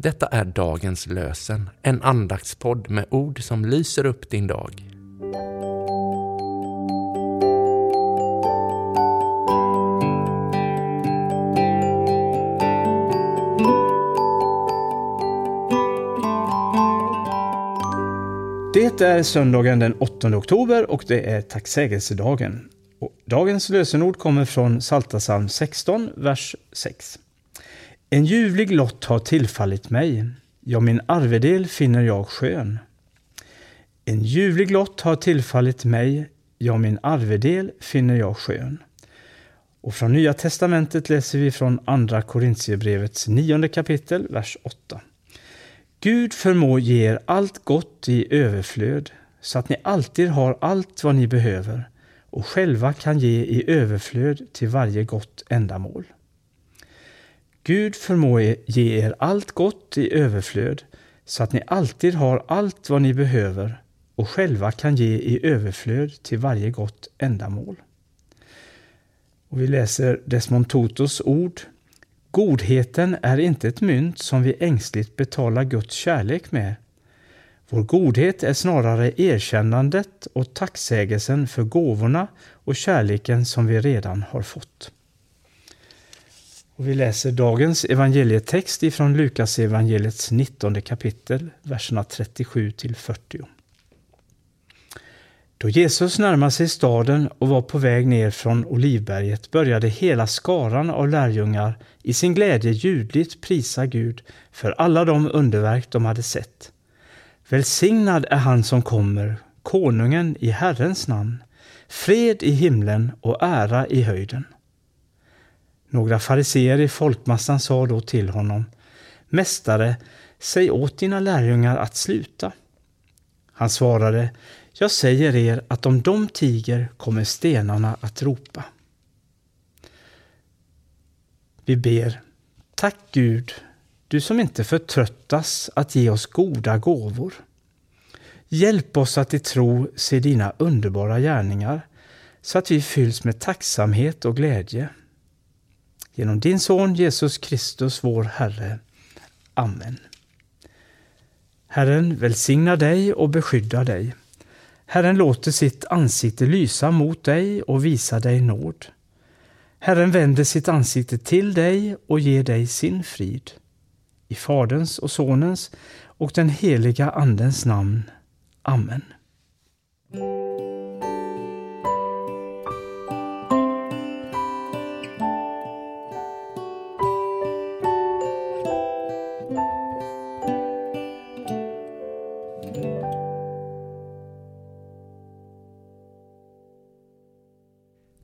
Detta är dagens lösen, en andaktspodd med ord som lyser upp din dag. Det är söndagen den 8 oktober och det är tacksägelsedagen. Och dagens lösenord kommer från Psaltarpsalm 16, vers 6. En ljuvlig lott har tillfallit mig, ja, min arvedel finner jag skön. En ljuvlig lott har tillfallit mig, ja, min arvedel finner jag skön. Och från Nya testamentet läser vi från Andra Korintierbrevets nionde kapitel, vers 8. Gud förmår ge er allt gott i överflöd, så att ni alltid har allt vad ni behöver och själva kan ge i överflöd till varje gott ändamål. Gud förmår ge er allt gott i överflöd, så att ni alltid har allt vad ni behöver och själva kan ge i överflöd till varje gott ändamål. Och vi läser Desmond Tutus ord Godheten är inte ett mynt som vi ängsligt betalar Guds kärlek med. Vår godhet är snarare erkännandet och tacksägelsen för gåvorna och kärleken som vi redan har fått. Och vi läser dagens evangelietext ifrån Lukas evangeliets 19 kapitel, verserna 37 till 40. Då Jesus närmade sig staden och var på väg ner från Olivberget började hela skaran av lärjungar i sin glädje ljudligt prisa Gud för alla de underverk de hade sett. Välsignad är han som kommer, konungen i Herrens namn, fred i himlen och ära i höjden. Några fariseer i folkmassan sa då till honom, Mästare, säg åt dina lärjungar att sluta. Han svarade, jag säger er att om de tiger kommer stenarna att ropa. Vi ber. Tack Gud, du som inte förtröttas att ge oss goda gåvor. Hjälp oss att i tro se dina underbara gärningar så att vi fylls med tacksamhet och glädje. Genom din son Jesus Kristus, vår Herre. Amen. Herren välsigna dig och beskydda dig. Herren låter sitt ansikte lysa mot dig och visa dig nåd. Herren vänder sitt ansikte till dig och ger dig sin frid. I Faderns och Sonens och den heliga Andens namn. Amen.